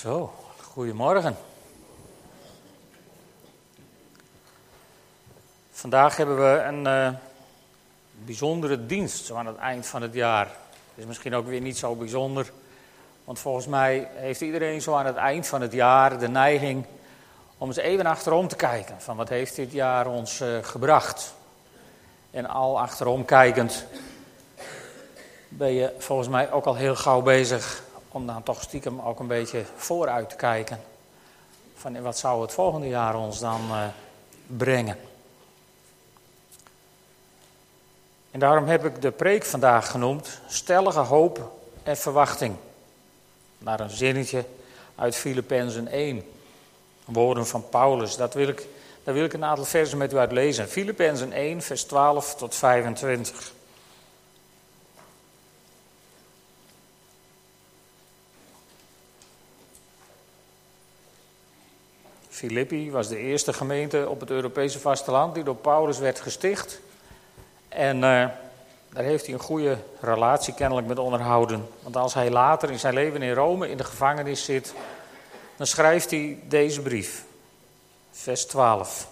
Zo, goedemorgen. Vandaag hebben we een eh, bijzondere dienst zo aan het eind van het jaar. Het is misschien ook weer niet zo bijzonder, want volgens mij heeft iedereen zo aan het eind van het jaar de neiging om eens even achterom te kijken. Van wat heeft dit jaar ons uh, gebracht? En al achterom kijkend ben je volgens mij ook al heel gauw bezig om dan toch stiekem ook een beetje vooruit te kijken. Van wat zou het volgende jaar ons dan uh, brengen? En daarom heb ik de preek vandaag genoemd: Stellige hoop en verwachting. Naar een zinnetje uit Filippenzen 1. Woorden van Paulus. Dat wil ik, daar wil ik een aantal versen met u uit lezen. Filippenzen 1, vers 12 tot 25. Filippi was de eerste gemeente op het Europese vasteland die door Paulus werd gesticht. En uh, daar heeft hij een goede relatie kennelijk met onderhouden. Want als hij later in zijn leven in Rome in de gevangenis zit, dan schrijft hij deze brief. Vers 12.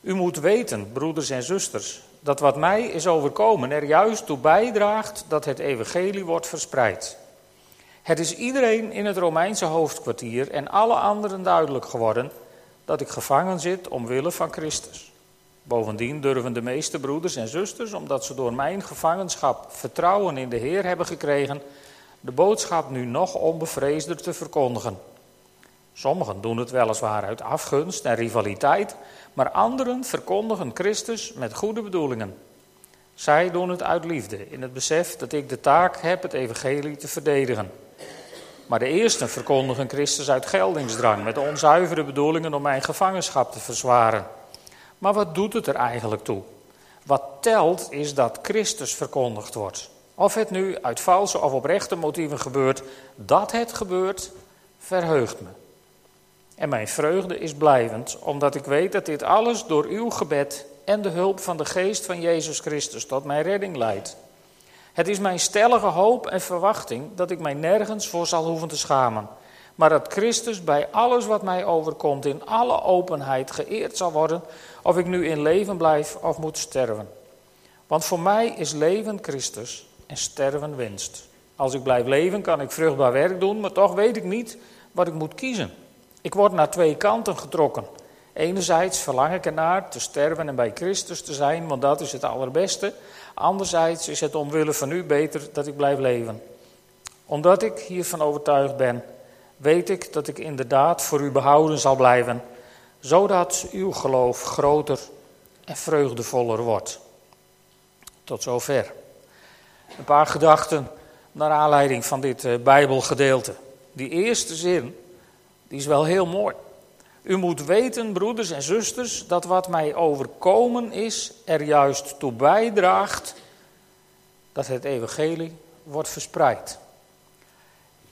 U moet weten, broeders en zusters, dat wat mij is overkomen er juist toe bijdraagt dat het evangelie wordt verspreid. Het is iedereen in het Romeinse hoofdkwartier en alle anderen duidelijk geworden dat ik gevangen zit omwille van Christus. Bovendien durven de meeste broeders en zusters, omdat ze door mijn gevangenschap vertrouwen in de Heer hebben gekregen, de boodschap nu nog onbevreesder te verkondigen. Sommigen doen het weliswaar uit afgunst en rivaliteit, maar anderen verkondigen Christus met goede bedoelingen. Zij doen het uit liefde, in het besef dat ik de taak heb het evangelie te verdedigen. Maar de eersten verkondigen Christus uit geldingsdrang, met onzuivere bedoelingen om mijn gevangenschap te verzwaren. Maar wat doet het er eigenlijk toe? Wat telt is dat Christus verkondigd wordt. Of het nu uit valse of oprechte motieven gebeurt, dat het gebeurt, verheugt me. En mijn vreugde is blijvend, omdat ik weet dat dit alles door uw gebed en de hulp van de geest van Jezus Christus tot mijn redding leidt. Het is mijn stellige hoop en verwachting dat ik mij nergens voor zal hoeven te schamen. Maar dat Christus bij alles wat mij overkomt in alle openheid geëerd zal worden, of ik nu in leven blijf of moet sterven. Want voor mij is leven Christus en sterven winst. Als ik blijf leven kan ik vruchtbaar werk doen, maar toch weet ik niet wat ik moet kiezen. Ik word naar twee kanten getrokken. Enerzijds verlang ik ernaar te sterven en bij Christus te zijn, want dat is het allerbeste. Anderzijds is het omwille van u beter dat ik blijf leven. Omdat ik hiervan overtuigd ben, weet ik dat ik inderdaad voor u behouden zal blijven, zodat uw geloof groter en vreugdevoller wordt. Tot zover. Een paar gedachten naar aanleiding van dit eh, Bijbelgedeelte. Die eerste zin, die is wel heel mooi. U moet weten, broeders en zusters, dat wat mij overkomen is, er juist toe bijdraagt dat het evangelie wordt verspreid.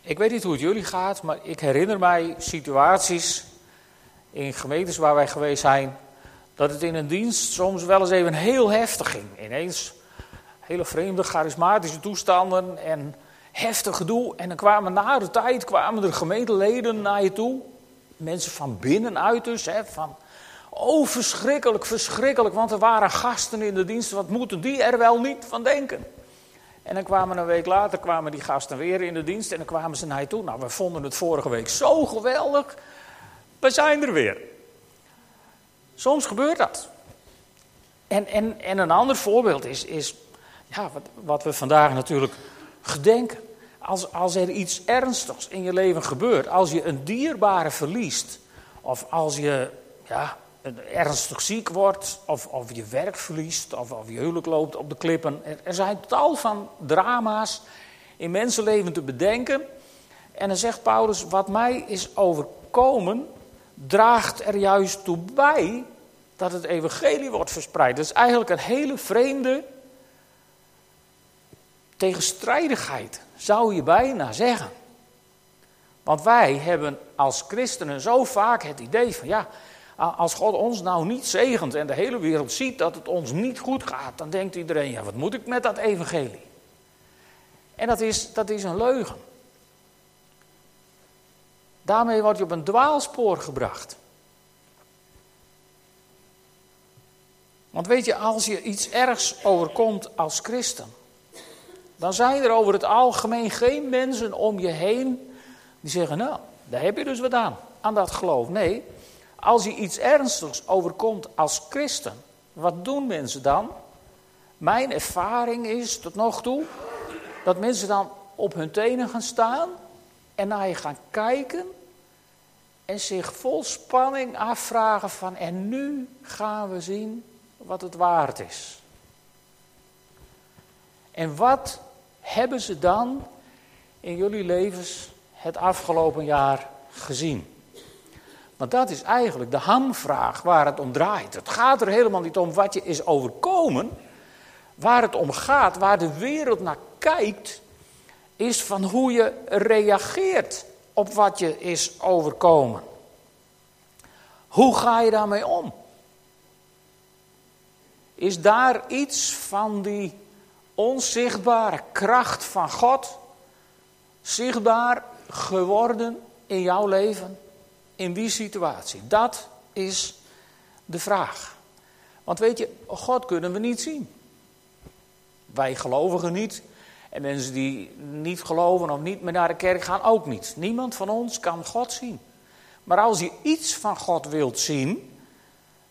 Ik weet niet hoe het jullie gaat, maar ik herinner mij situaties in gemeentes waar wij geweest zijn, dat het in een dienst soms wel eens even heel heftig ging. Ineens hele vreemde, charismatische toestanden en heftig gedoe. En dan kwamen na de tijd kwamen er gemeenteleden naar je toe mensen van binnenuit dus, hè, van, oh verschrikkelijk, verschrikkelijk, want er waren gasten in de dienst, wat moeten die er wel niet van denken? En dan kwamen een week later kwamen die gasten weer in de dienst en dan kwamen ze naar je toe. Nou, we vonden het vorige week zo geweldig, we zijn er weer. Soms gebeurt dat. En, en, en een ander voorbeeld is, is ja, wat, wat we vandaag natuurlijk gedenken als, als er iets ernstigs in je leven gebeurt, als je een dierbare verliest, of als je ja, ernstig ziek wordt, of, of je werk verliest, of, of je huwelijk loopt op de klippen. Er, er zijn tal van drama's in mensenleven te bedenken. En dan zegt Paulus, wat mij is overkomen, draagt er juist toe bij dat het evangelie wordt verspreid. Dat is eigenlijk een hele vreemde tegenstrijdigheid zou je bijna zeggen. Want wij hebben als christenen zo vaak het idee van ja, als God ons nou niet zegent en de hele wereld ziet dat het ons niet goed gaat, dan denkt iedereen, ja, wat moet ik met dat evangelie? En dat is, dat is een leugen. Daarmee word je op een dwaalspoor gebracht. Want weet je, als je iets ergs overkomt als christen, dan zijn er over het algemeen geen mensen om je heen die zeggen, nou, daar heb je dus wat aan, aan dat geloof. Nee, als je iets ernstigs overkomt als christen, wat doen mensen dan? Mijn ervaring is tot nog toe dat mensen dan op hun tenen gaan staan en naar je gaan kijken en zich vol spanning afvragen van en nu gaan we zien wat het waard is. En wat hebben ze dan in jullie levens het afgelopen jaar gezien? Want dat is eigenlijk de hamvraag waar het om draait. Het gaat er helemaal niet om wat je is overkomen. Waar het om gaat, waar de wereld naar kijkt, is van hoe je reageert op wat je is overkomen. Hoe ga je daarmee om? Is daar iets van die onzichtbare kracht van God zichtbaar geworden in jouw leven? In die situatie? Dat is de vraag. Want weet je, God kunnen we niet zien. Wij gelovigen niet. En mensen die niet geloven of niet meer naar de kerk gaan ook niet. Niemand van ons kan God zien. Maar als je iets van God wilt zien,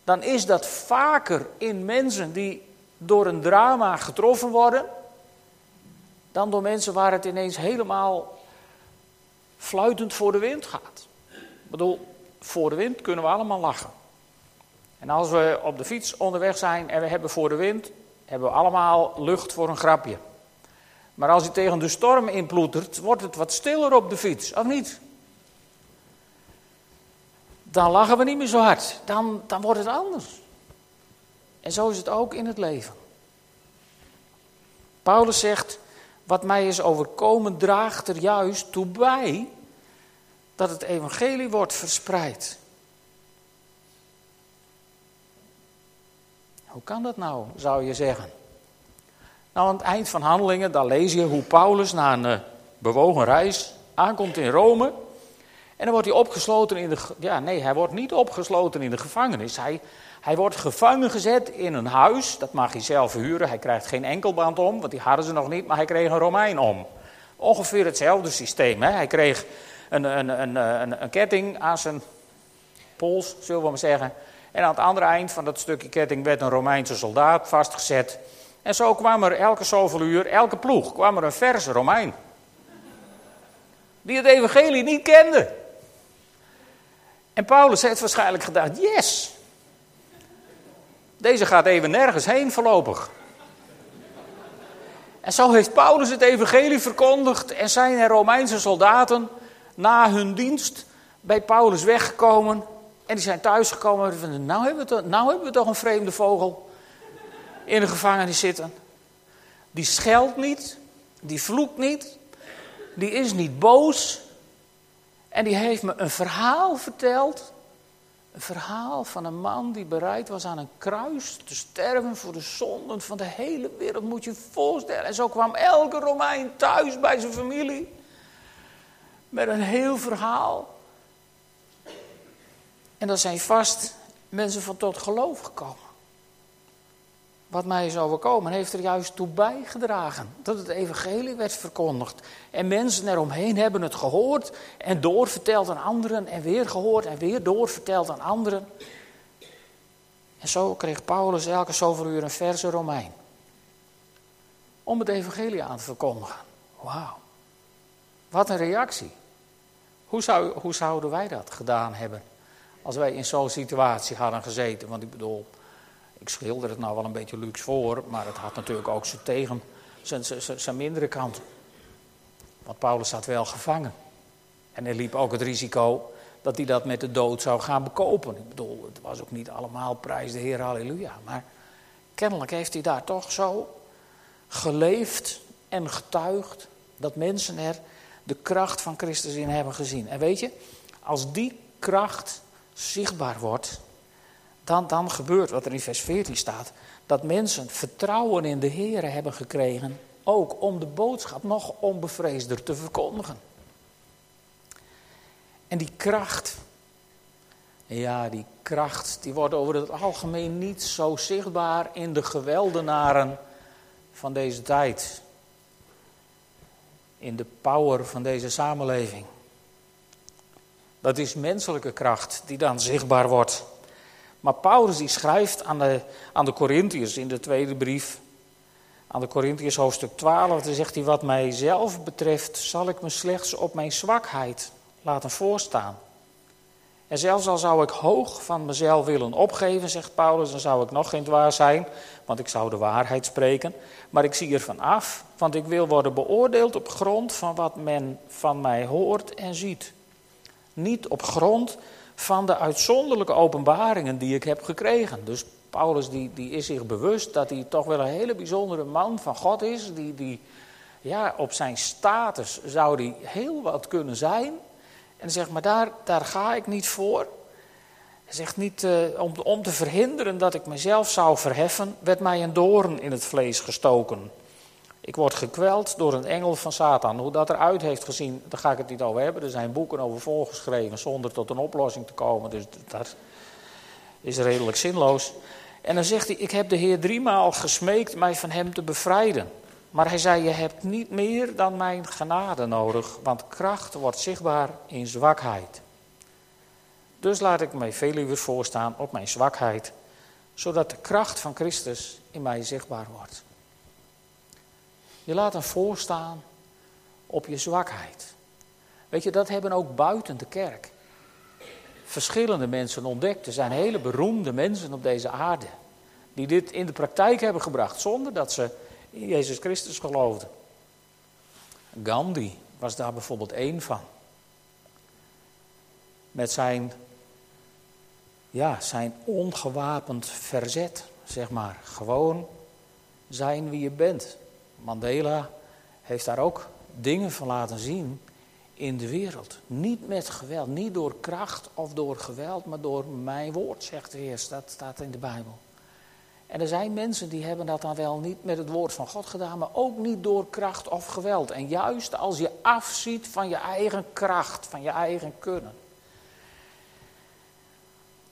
dan is dat vaker in mensen die door een drama getroffen worden, dan door mensen waar het ineens helemaal fluitend voor de wind gaat. Ik bedoel, voor de wind kunnen we allemaal lachen. En als we op de fiets onderweg zijn en we hebben voor de wind, hebben we allemaal lucht voor een grapje. Maar als je tegen de storm inploetert, wordt het wat stiller op de fiets, of niet? Dan lachen we niet meer zo hard. Dan, dan wordt het anders. En zo is het ook in het leven. Paulus zegt: Wat mij is overkomen, draagt er juist toe bij dat het evangelie wordt verspreid. Hoe kan dat nou, zou je zeggen? Nou, aan het eind van handelingen, dan lees je hoe Paulus na een uh, bewogen reis aankomt in Rome. En dan wordt hij opgesloten in de. Ja, nee, hij wordt niet opgesloten in de gevangenis. Hij, hij wordt gevangen gezet in een huis. Dat mag hij zelf huren. Hij krijgt geen enkelband om, want die hadden ze nog niet, maar hij kreeg een Romein om. Ongeveer hetzelfde systeem. Hè? Hij kreeg een, een, een, een, een ketting aan zijn pols, zullen we maar zeggen. En aan het andere eind van dat stukje ketting werd een Romeinse soldaat vastgezet. En zo kwam er elke zoveel uur, elke ploeg, kwam er een verse Romein. Die het evangelie niet kende. En Paulus heeft waarschijnlijk gedacht, yes. Deze gaat even nergens heen voorlopig. En zo heeft Paulus het evangelie verkondigd en zijn er Romeinse soldaten na hun dienst bij Paulus weggekomen. En die zijn thuisgekomen en van, nou hebben, we toch, nou hebben we toch een vreemde vogel in de gevangenis zitten. Die scheldt niet, die vloekt niet, die is niet boos. En die heeft me een verhaal verteld. Een verhaal van een man die bereid was aan een kruis te sterven voor de zonden van de hele wereld. Moet je je voorstellen. En zo kwam elke Romein thuis bij zijn familie. Met een heel verhaal. En dan zijn vast mensen van tot geloof gekomen. Wat mij is overkomen, heeft er juist toe bijgedragen dat het evangelie werd verkondigd. En mensen eromheen hebben het gehoord en doorverteld aan anderen en weer gehoord en weer doorverteld aan anderen. En zo kreeg Paulus elke zoveel uur een verse Romein. Om het evangelie aan te verkondigen. Wauw. Wat een reactie. Hoe, zou, hoe zouden wij dat gedaan hebben als wij in zo'n situatie hadden gezeten? Want ik bedoel, ik schilder het nou wel een beetje luxe voor, maar het had natuurlijk ook zijn tegen, zijn, zijn, mindere kant. Want Paulus zat wel gevangen. En hij liep ook het risico dat hij dat met de dood zou gaan bekopen. Ik bedoel, het was ook niet allemaal prijs de Heer, halleluja. Maar kennelijk heeft hij daar toch zo geleefd en getuigd dat mensen er de kracht van Christus in hebben gezien. En weet je, als die kracht zichtbaar wordt, dan, dan gebeurt wat er in vers 14 staat. Dat mensen vertrouwen in de Heer hebben gekregen, ook om de boodschap nog onbevreesder te verkondigen. En die kracht, ja, die kracht, die wordt over het algemeen niet zo zichtbaar in de geweldenaren van deze tijd. In de power van deze samenleving. Dat is menselijke kracht die dan zichtbaar wordt. Maar Paulus die schrijft aan de, aan de Corinthiërs in de tweede brief, aan de Corinthiërs hoofdstuk 12, dan zegt hij, wat mijzelf betreft zal ik me slechts op mijn zwakheid laten voorstaan. En zelfs al zou ik hoog van mezelf willen opgeven, zegt Paulus, dan zou ik nog geen dwaas zijn, want ik zou de waarheid spreken. Maar ik zie ervan af, want ik wil worden beoordeeld op grond van wat men van mij hoort en ziet. Niet op grond van de uitzonderlijke openbaringen die ik heb gekregen. Dus Paulus die, die is zich bewust dat hij toch wel een hele bijzondere man van God is. Die, die ja, op zijn status zou hij heel wat kunnen zijn. En zegt, maar daar, daar ga ik niet voor. Hij zegt niet, uh, om, om te verhinderen dat ik mezelf zou verheffen, werd mij een doorn in het vlees gestoken. Ik word gekweld door een engel van Satan. Hoe dat eruit heeft gezien, daar ga ik het niet over hebben. Er zijn boeken over volgeschreven zonder tot een oplossing te komen. Dus dat is redelijk zinloos. En dan zegt hij, ik heb de Heer driemaal gesmeekt mij van hem te bevrijden. Maar hij zei, je hebt niet meer dan mijn genade nodig, want kracht wordt zichtbaar in zwakheid. Dus laat ik mij veel liever voorstaan op mijn zwakheid, zodat de kracht van Christus in mij zichtbaar wordt. Je laat hem voorstaan op je zwakheid. Weet je, dat hebben ook buiten de kerk verschillende mensen ontdekt. Er zijn hele beroemde mensen op deze aarde die dit in de praktijk hebben gebracht zonder dat ze in Jezus Christus geloofden. Gandhi was daar bijvoorbeeld één van. Met zijn, ja, zijn ongewapend verzet, zeg maar. Gewoon zijn wie je bent. Mandela heeft daar ook dingen van laten zien in de wereld. Niet met geweld, niet door kracht of door geweld, maar door mijn woord, zegt de Heer. Dat staat in de Bijbel. En er zijn mensen die hebben dat dan wel niet met het woord van God gedaan, maar ook niet door kracht of geweld. En juist als je afziet van je eigen kracht, van je eigen kunnen,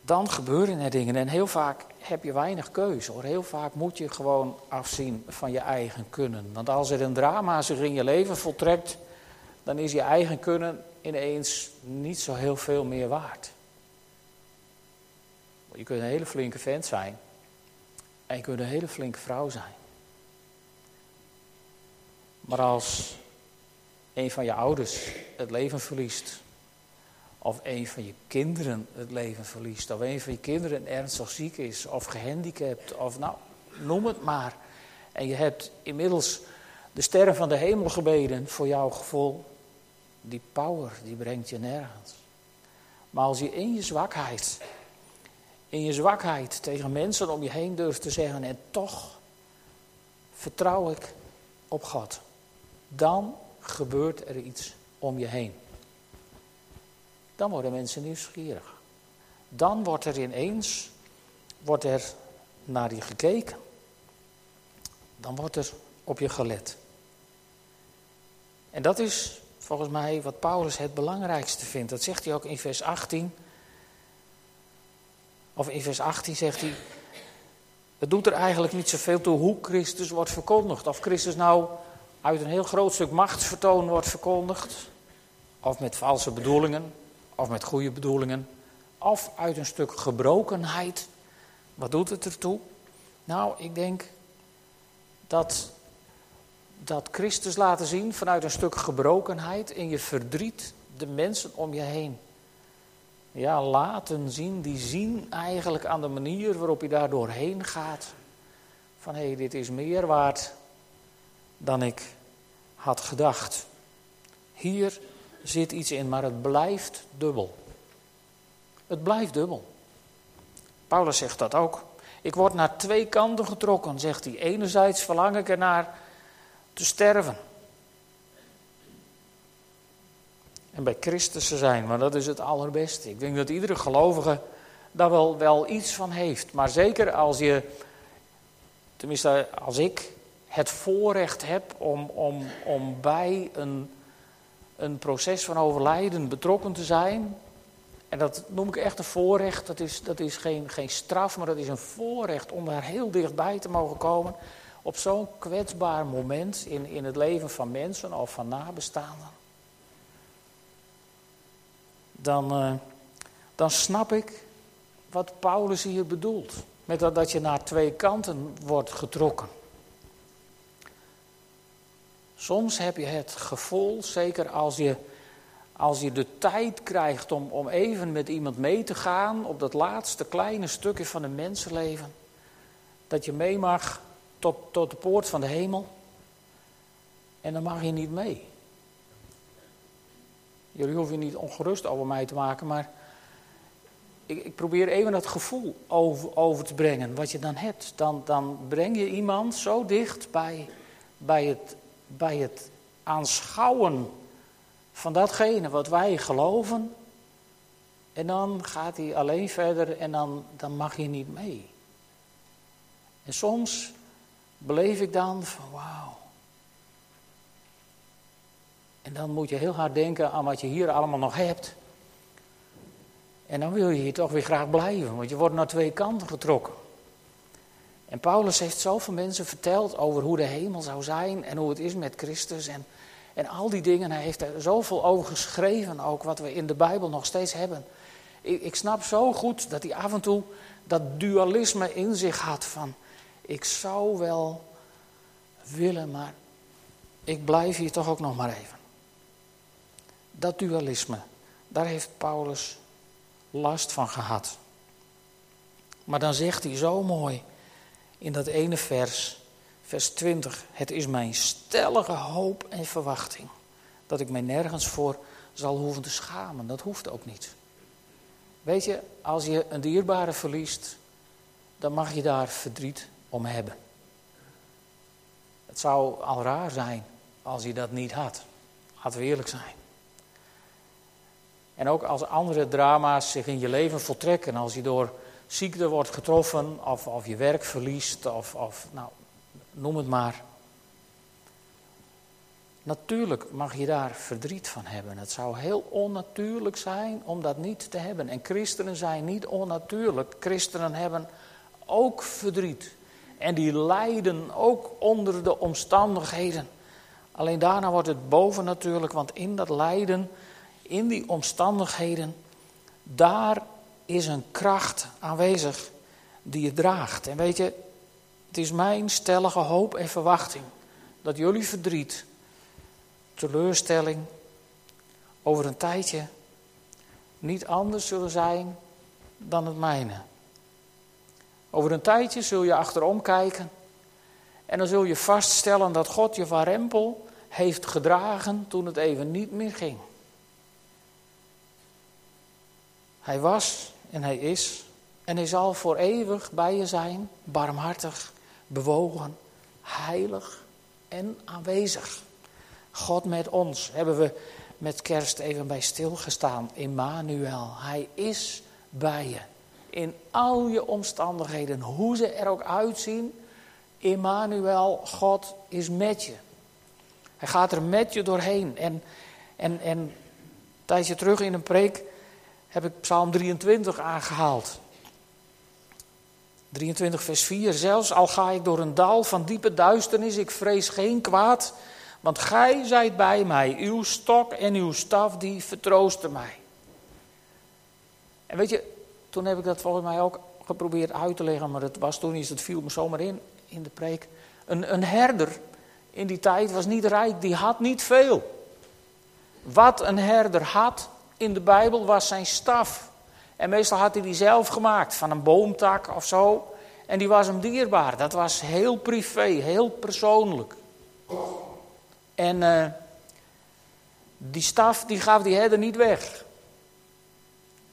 dan gebeuren er dingen. En heel vaak heb je weinig keuze hoor. Heel vaak moet je gewoon afzien van je eigen kunnen. Want als er een drama zich in je leven voltrekt, dan is je eigen kunnen ineens niet zo heel veel meer waard. Je kunt een hele flinke vent zijn. En je kunt een hele flinke vrouw zijn. Maar als een van je ouders het leven verliest, of een van je kinderen het leven verliest, of een van je kinderen ernstig ziek is, of gehandicapt, of nou, noem het maar. En je hebt inmiddels de sterren van de hemel gebeden voor jouw gevoel. Die power, die brengt je nergens. Maar als je in je zwakheid in je zwakheid tegen mensen om je heen durft te zeggen en toch vertrouw ik op God. Dan gebeurt er iets om je heen. Dan worden mensen nieuwsgierig. Dan wordt er ineens wordt er naar je gekeken. Dan wordt er op je gelet. En dat is volgens mij wat Paulus het belangrijkste vindt. Dat zegt hij ook in vers 18. Of in vers 18 zegt hij, het doet er eigenlijk niet zoveel toe hoe Christus wordt verkondigd. Of Christus nou uit een heel groot stuk machtsvertoon wordt verkondigd, of met valse bedoelingen, of met goede bedoelingen, of uit een stuk gebrokenheid. Wat doet het ertoe? Nou, ik denk dat, dat Christus laten zien vanuit een stuk gebrokenheid in je verdriet de mensen om je heen ja, laten zien, die zien eigenlijk aan de manier waarop je daar doorheen gaat. Van hé, hey, dit is meer waard dan ik had gedacht. Hier zit iets in, maar het blijft dubbel. Het blijft dubbel. Paulus zegt dat ook. Ik word naar twee kanten getrokken, zegt hij. Enerzijds verlang ik ernaar te sterven. en bij Christus te zijn. Maar dat is het allerbeste. Ik denk dat iedere gelovige daar wel, wel iets van heeft. Maar zeker als je, tenminste als ik, het voorrecht heb om, om, om bij een, een proces van overlijden betrokken te zijn. En dat noem ik echt een voorrecht. Dat is, dat is geen, geen straf, maar dat is een voorrecht om daar heel dichtbij te mogen komen. Op zo'n kwetsbaar moment in, in het leven van mensen of van nabestaanden. Dan, uh, dan snap ik wat Paulus hier bedoelt. Met dat, dat je naar twee kanten wordt getrokken. Soms heb je het gevoel, zeker als je, als je de tijd krijgt om, om even met iemand mee te gaan op dat laatste kleine stukje van een mensenleven, dat je mee mag tot, tot de poort van de hemel en dan mag je niet mee. Jullie hoeven je niet ongerust over mij te maken, maar ik, ik, probeer even dat gevoel over, over te brengen, wat je dan hebt. Dan, dan breng je iemand zo dicht bij, bij, het, bij het aanschouwen van datgene wat wij geloven. En dan gaat hij alleen verder en dan, dan mag je niet mee. En soms beleef ik dan van wauw. En dan moet je heel hard denken aan wat je hier allemaal nog hebt. En dan wil je hier toch weer graag blijven, want je wordt naar twee kanten getrokken. En Paulus heeft zoveel mensen verteld over hoe de hemel zou zijn en hoe het is met Christus en, en al die dingen. Hij heeft er zoveel over geschreven, ook wat we in de Bijbel nog steeds hebben. Ik, ik snap zo goed dat hij af en toe dat dualisme in zich had van ik zou wel willen, maar ik blijf hier toch ook nog maar even. Dat dualisme, daar heeft Paulus last van gehad. Maar dan zegt hij zo mooi in dat ene vers, vers 20: Het is mijn stellige hoop en verwachting dat ik mij nergens voor zal hoeven te schamen. Dat hoeft ook niet. Weet je, als je een dierbare verliest, dan mag je daar verdriet om hebben. Het zou al raar zijn als je dat niet had. Laten we eerlijk zijn. En ook als andere drama's zich in je leven voltrekken, als je door ziekte wordt getroffen of, of je werk verliest of, of nou, noem het maar. Natuurlijk mag je daar verdriet van hebben. Het zou heel onnatuurlijk zijn om dat niet te hebben. En christenen zijn niet onnatuurlijk. Christenen hebben ook verdriet. En die lijden ook onder de omstandigheden. Alleen daarna wordt het bovennatuurlijk, want in dat lijden in die omstandigheden, daar is een kracht aanwezig die je draagt. En weet je, het is mijn stellige hoop en verwachting dat jullie verdriet, teleurstelling over een tijdje niet anders zullen zijn dan het mijne. Over een tijdje zul je achterom kijken en dan zul je vaststellen dat God je warempel heeft gedragen toen het even niet meer ging. Hij was en hij is en hij zal voor eeuwig bij je zijn, barmhartig, bewogen, heilig en aanwezig. God met ons hebben we met kerst even bij stilgestaan. Immanuel, hij is bij je. In al je omstandigheden, hoe ze er ook uitzien. Immanuel, God is met je. Hij gaat er met je doorheen. En, en, en tijdje terug in een preek heb ik Psalm 23 aangehaald. 23 vers 4. Zelfs al ga ik door een dal van diepe duisternis, ik vrees geen kwaad, want gij zijt bij mij. Uw stok en uw staf, die vertroosten mij. En weet je, toen heb ik dat volgens mij ook geprobeerd uit te leggen, maar het was toen iets, het viel me zomaar in, in de preek. Een, een herder in die tijd was niet rijk, die had niet veel. Wat een herder had, in de Bijbel was zijn staf. En meestal had hij die zelf gemaakt, van een boomtak of zo. En die was hem dierbaar. Dat was heel privé, heel persoonlijk. En uh, die staf die gaf die herder niet weg.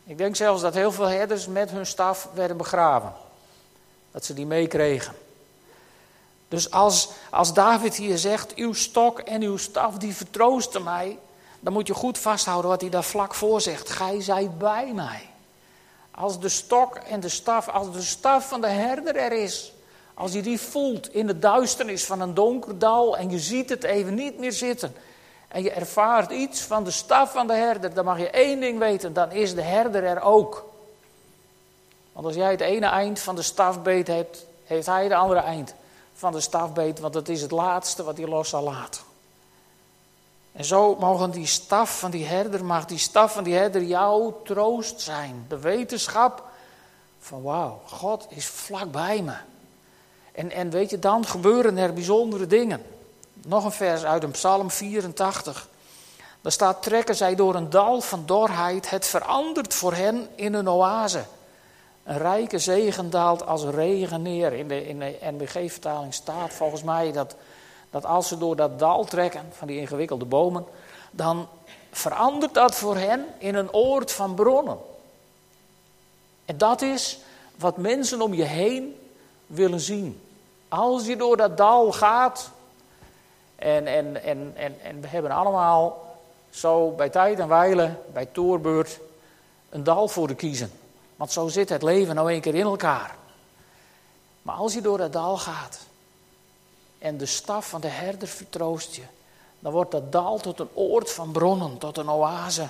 Ik denk zelfs dat heel veel herders met hun staf werden begraven. Dat ze die meekregen. Dus als, als David hier zegt, uw stok en uw staf die vertroosten mij, dan moet je goed vasthouden wat hij daar vlak voor zegt. Gij zijt bij mij. Als de stok en de staf, als de staf van de herder er is, als je die voelt in de duisternis van een donker dal en je ziet het even niet meer zitten. en je ervaart iets van de staf van de herder, dan mag je één ding weten, dan is de herder er ook. Want als jij het ene eind van de stafbeet hebt, heeft hij het andere eind van de stafbeet, want dat is het laatste wat hij los zal laten. En zo mogen die staf van die herder, mag die staf van die herder jouw troost zijn. De wetenschap van wauw, God is vlakbij me. En, en weet je, dan gebeuren er bijzondere dingen. Nog een vers uit een Psalm 84. Daar staat: Trekken zij door een dal van dorheid, het verandert voor hen in een oase. Een rijke zegen daalt als regen neer. In de, in de NBG-vertaling staat volgens mij dat, dat als ze door dat dal trekken, van die ingewikkelde bomen, dan verandert dat voor hen in een oord van bronnen. En dat is wat mensen om je heen willen zien. Als je door dat dal gaat, en, en, en, en, en we hebben allemaal zo bij tijd en wijle, bij toerbeurt, een dal voor te kiezen. Want zo zit het leven nou een keer in elkaar. Maar als je door dat dal gaat en de staf van de herder vertroost je, dan wordt dat dal tot een oord van bronnen, tot een oase.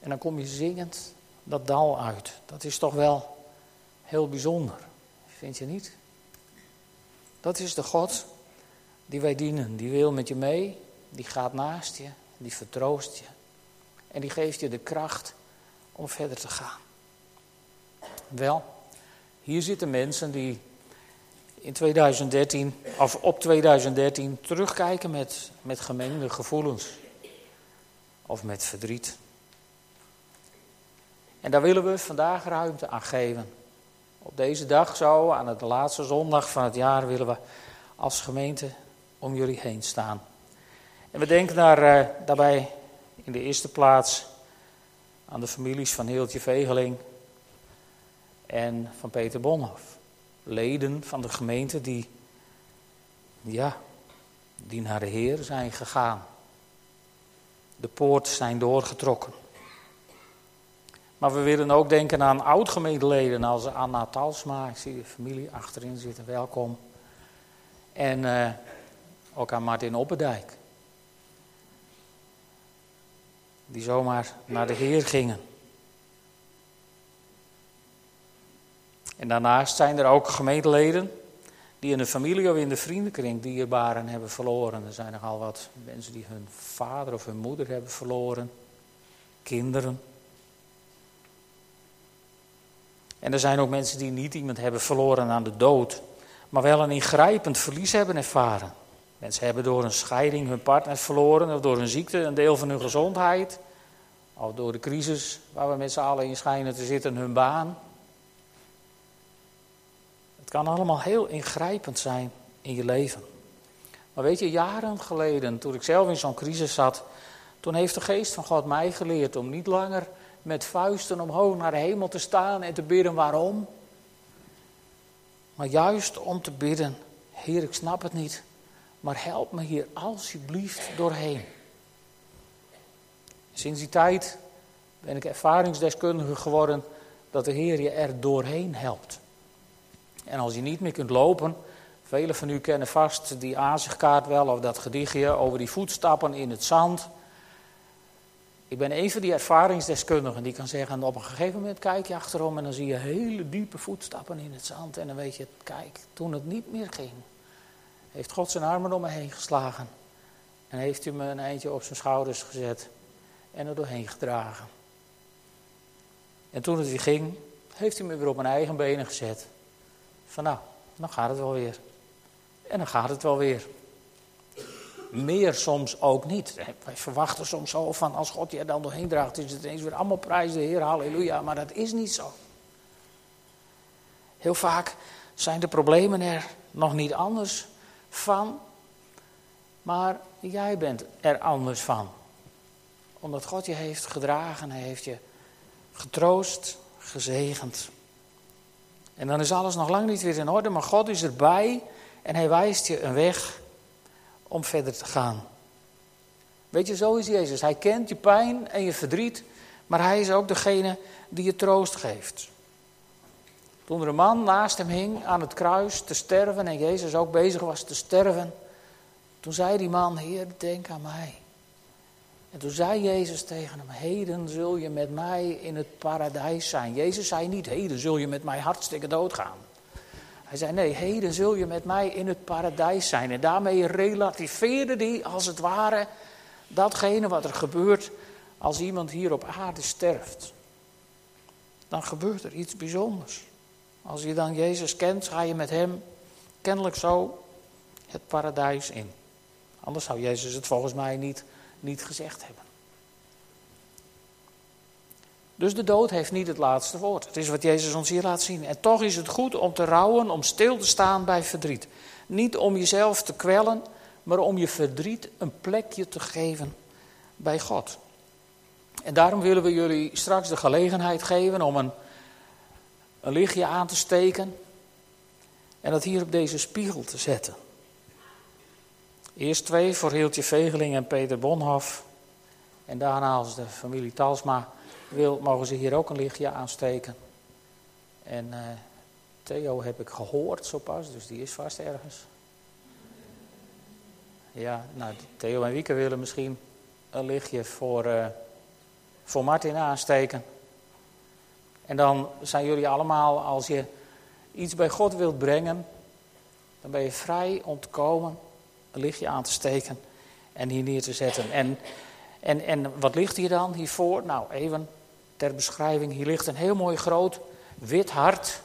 En dan kom je zingend dat dal uit. Dat is toch wel heel bijzonder, vind je niet? Dat is de God die wij dienen. Die wil met je mee, die gaat naast je, die vertroost je. En die geeft je de kracht om verder te gaan. Wel, hier zitten mensen die in 2013, of op 2013, terugkijken met, met gemengde gevoelens. Of met verdriet. En daar willen we vandaag ruimte aan geven. Op deze dag zo, aan de laatste zondag van het jaar, willen we als gemeente om jullie heen staan. En we denken daar, uh, daarbij in de eerste plaats aan de families van Heeltje Vegeling en van Peter Bonhoff. Leden van de gemeente die, ja, die naar de Heer zijn gegaan. De poort zijn doorgetrokken. Maar we willen ook denken aan oud-gemeenteleden als Anna Talsma. Ik zie de familie achterin zitten, welkom. En uh, ook aan Martin Oppendijk. Die zomaar naar de Heer gingen. En daarnaast zijn er ook gemeenteleden die in de familie of in de vriendenkring dierbaren hebben verloren. Er zijn nogal wat mensen die hun vader of hun moeder hebben verloren. Kinderen. En er zijn ook mensen die niet iemand hebben verloren aan de dood, maar wel een ingrijpend verlies hebben ervaren. Mensen hebben door een scheiding hun partner verloren, of door een ziekte een deel van hun gezondheid, of door de crisis waar we met z'n allen in schijnen te zitten, hun baan. Het kan allemaal heel ingrijpend zijn in je leven. Maar weet je, jaren geleden, toen ik zelf in zo'n crisis zat, toen heeft de geest van God mij geleerd om niet langer met vuisten omhoog naar de hemel te staan en te bidden waarom. Maar juist om te bidden, Heer, ik snap het niet, maar help me hier alsjeblieft doorheen. Sinds die tijd ben ik ervaringsdeskundige geworden dat de Heer je er doorheen helpt. En als je niet meer kunt lopen, velen van u kennen vast die aanzichtkaart wel of dat gedichtje over die voetstappen in het zand. Ik ben een van die ervaringsdeskundigen die kan zeggen, op een gegeven moment kijk je achterom en dan zie je hele diepe voetstappen in het zand. En dan weet je, kijk, toen het niet meer ging, heeft God zijn armen om me heen geslagen. En heeft hij me een eindje op zijn schouders gezet en er doorheen gedragen. En toen het weer ging, heeft hij me weer op mijn eigen benen gezet. Van nou, dan gaat het wel weer. En dan gaat het wel weer meer soms ook niet. Wij verwachten soms zo van als God je er dan doorheen draagt, is het ineens weer allemaal prijzen, Heer, halleluja. Maar dat is niet zo. Heel vaak zijn de problemen er nog niet anders van, maar jij bent er anders van. Omdat God je heeft gedragen, heeft je getroost, gezegend. En dan is alles nog lang niet weer in orde, maar God is erbij en hij wijst je een weg om verder te gaan. Weet je, zo is Jezus. Hij kent je pijn en je verdriet, maar hij is ook degene die je troost geeft. Toen er een man naast hem hing aan het kruis te sterven en Jezus ook bezig was te sterven, Toen zei die man, Heer, denk aan mij. En toen zei Jezus tegen hem, heden zul je met mij in het paradijs zijn. Jezus zei niet, heden zul je met mij hartstikke doodgaan. Hij zei, nee, heden zul je met mij in het paradijs zijn. En daarmee relativeerde hij als het ware datgene wat er gebeurt als iemand hier op aarde sterft. Dan gebeurt er iets bijzonders. Als je dan Jezus kent, ga je met hem kennelijk zo het paradijs in. Anders zou Jezus het volgens mij niet, niet gezegd hebben. Dus de dood heeft niet het laatste woord. Het is wat Jezus ons hier laat zien. En toch is het goed om te rouwen, om stil te staan bij verdriet. Niet om jezelf te kwellen, maar om je verdriet een plekje te geven bij God. En daarom willen we jullie straks de gelegenheid geven om een, een lichtje aan te steken en dat hier op deze spiegel te zetten. Eerst twee voor Heeltje Vegeling en Peter Bonhoff. En daarna als de familie Talsma wil, mogen ze hier ook een lichtje aansteken. En uh, Theo heb ik gehoord zo pas, dus die is vast ergens. Ja, nou, Theo en Wieke willen misschien een lichtje voor, uh, voor Martin aansteken. En dan zijn jullie allemaal, als je iets bij God wilt brengen, dan ben je vrij om te komen, een lichtje aan te steken en hier neer te zetten. En, en, en wat ligt hier dan hiervoor? Nou, even ter beschrijving. Hier ligt een heel mooi groot wit hart.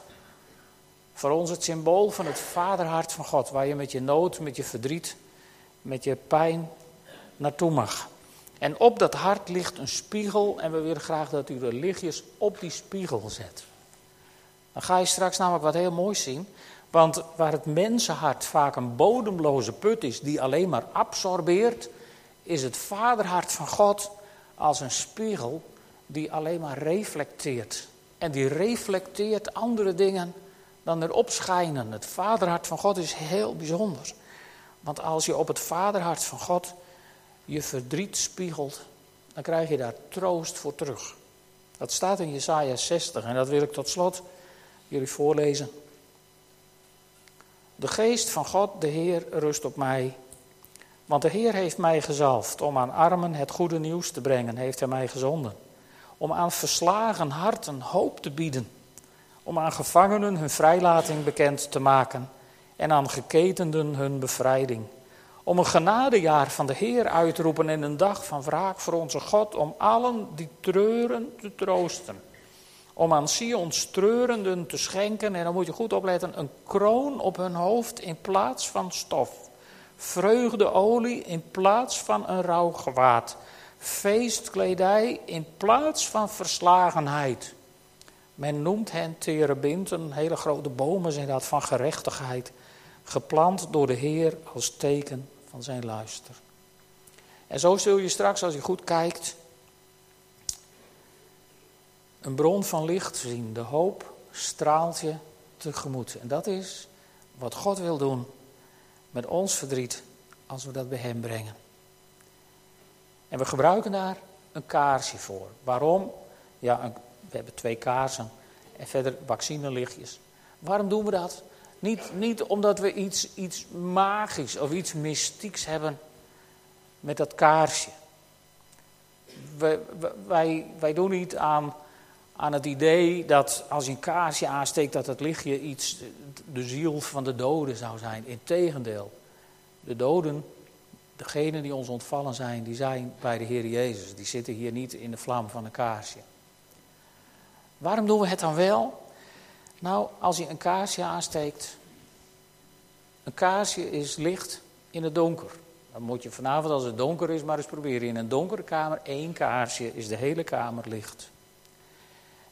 Voor ons het symbool van het vaderhart van God, waar je met je nood, met je verdriet, met je pijn naartoe mag. En op dat hart ligt een spiegel en we willen graag dat u de lichtjes op die spiegel zet. Dan ga je straks namelijk wat heel moois zien. Want waar het mensenhart vaak een bodemloze put is die alleen maar absorbeert, is het vaderhart van God als een spiegel die alleen maar reflecteert. En die reflecteert andere dingen dan erop schijnen. Het vaderhart van God is heel bijzonder. Want als je op het vaderhart van God je verdriet spiegelt, dan krijg je daar troost voor terug. Dat staat in Jesaja 60 en dat wil ik tot slot jullie voorlezen. De geest van God, de Heer, rust op mij. Want de Heer heeft mij gezalfd om aan armen het goede nieuws te brengen, heeft hij mij gezonden. Om aan verslagen harten hoop te bieden. Om aan gevangenen hun vrijlating bekend te maken en aan geketenden hun bevrijding om een genadejaar van de Heer uit te roepen en een dag van wraak voor onze God, om allen die treuren te troosten. Om aan Sion's treurenden te schenken, en dan moet je goed opletten, een kroon op hun hoofd in plaats van stof. Vreugdeolie in plaats van een rouwgewaad. Feestkledij in plaats van verslagenheid. Men noemt hen terebinten, hele grote bomen zijn dat van gerechtigheid. Geplant door de Heer als teken van zijn luister. En zo zul je straks, als je goed kijkt, een bron van licht zien. De hoop straalt je tegemoet. En dat is wat God wil doen met ons verdriet als we dat bij Hem brengen. En we gebruiken daar een kaarsje voor. Waarom? Ja, we hebben twee kaarsen en verder vaccinelichtjes. Waarom doen we dat? Niet, niet omdat we iets, iets magisch of iets mystieks hebben met dat kaarsje. Wij, wij, wij doen niet aan, aan het idee dat als je een kaarsje aansteekt, dat het lichtje iets, de ziel van de doden zou zijn. Integendeel, de doden, degenen die ons ontvallen zijn, die zijn bij de Heer Jezus. Die zitten hier niet in de vlam van een kaarsje. Waarom doen we het dan wel? Nou, als je een kaarsje aansteekt, een kaarsje is licht in het donker. Dan moet je vanavond, als het donker is, maar eens proberen. In een donkere kamer, één kaarsje, is de hele kamer licht.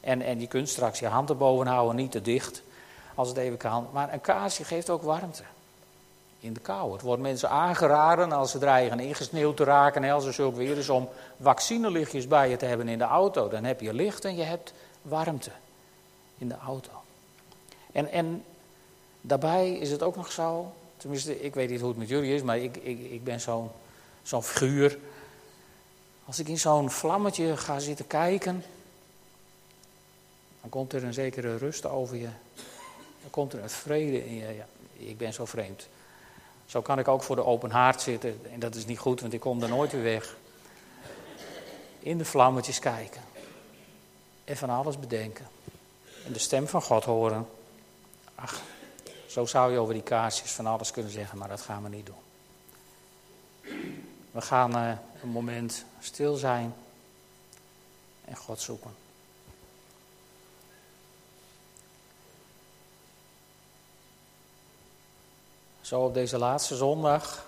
En, en je kunt straks je hand erboven houden, niet te dicht, als het even kan. Maar een kaarsje geeft ook warmte. In de kou. Het wordt mensen aangeraden als ze dreigen ingesneeuwd te raken. En als er weer is om vaccinelichtjes bij je te hebben in de auto. Dan heb je licht en je hebt warmte in de auto. En, en daarbij is het ook nog zo, tenminste, ik weet niet hoe het met jullie is, maar ik, ik, ik ben zo'n zo'n figuur. Als ik in zo'n vlammetje ga zitten kijken, dan komt er een zekere rust over je. Dan komt er een vrede in je. Ja, ik ben zo vreemd. Zo kan ik ook voor de open haard zitten. En dat is niet goed, want ik kom er nooit weer weg. In de vlammetjes kijken. En van alles bedenken. En de stem van God horen. Ach, zo zou je over die kaarsjes van alles kunnen zeggen, maar dat gaan we niet doen. We gaan uh, een moment stil zijn en God zoeken. Zo op deze laatste zondag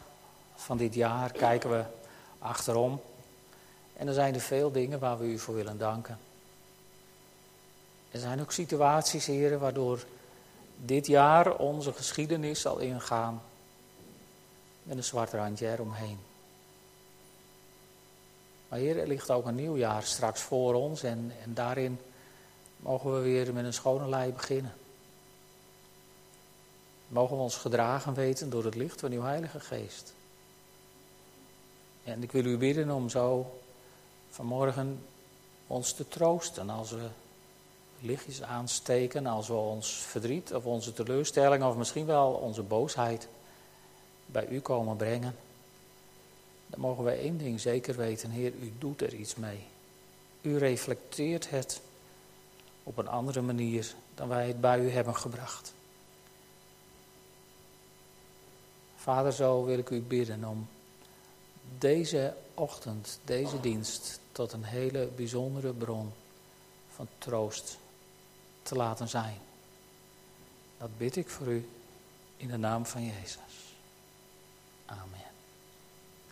van dit jaar kijken we achterom. En er zijn er veel dingen waar we u voor willen danken. Er zijn ook situaties, heren, waardoor dit jaar onze geschiedenis zal ingaan met een zwart randje eromheen. Maar Heer, er ligt ook een nieuw jaar straks voor ons en, en daarin mogen we weer met een schone lei beginnen. Mogen we ons gedragen weten door het licht van uw Heilige Geest. En ik wil u bidden om zo vanmorgen ons te troosten als we lichtjes aansteken, als we ons verdriet of onze teleurstelling of misschien wel onze boosheid bij u komen brengen. Dan mogen we één ding zeker weten, Heer, u doet er iets mee. U reflecteert het op een andere manier dan wij het bij u hebben gebracht. Vader, zo wil ik u bidden om deze ochtend, deze dienst, tot een hele bijzondere bron van troost te laten zijn. Dat bid ik voor u in de naam van Jezus. Amen.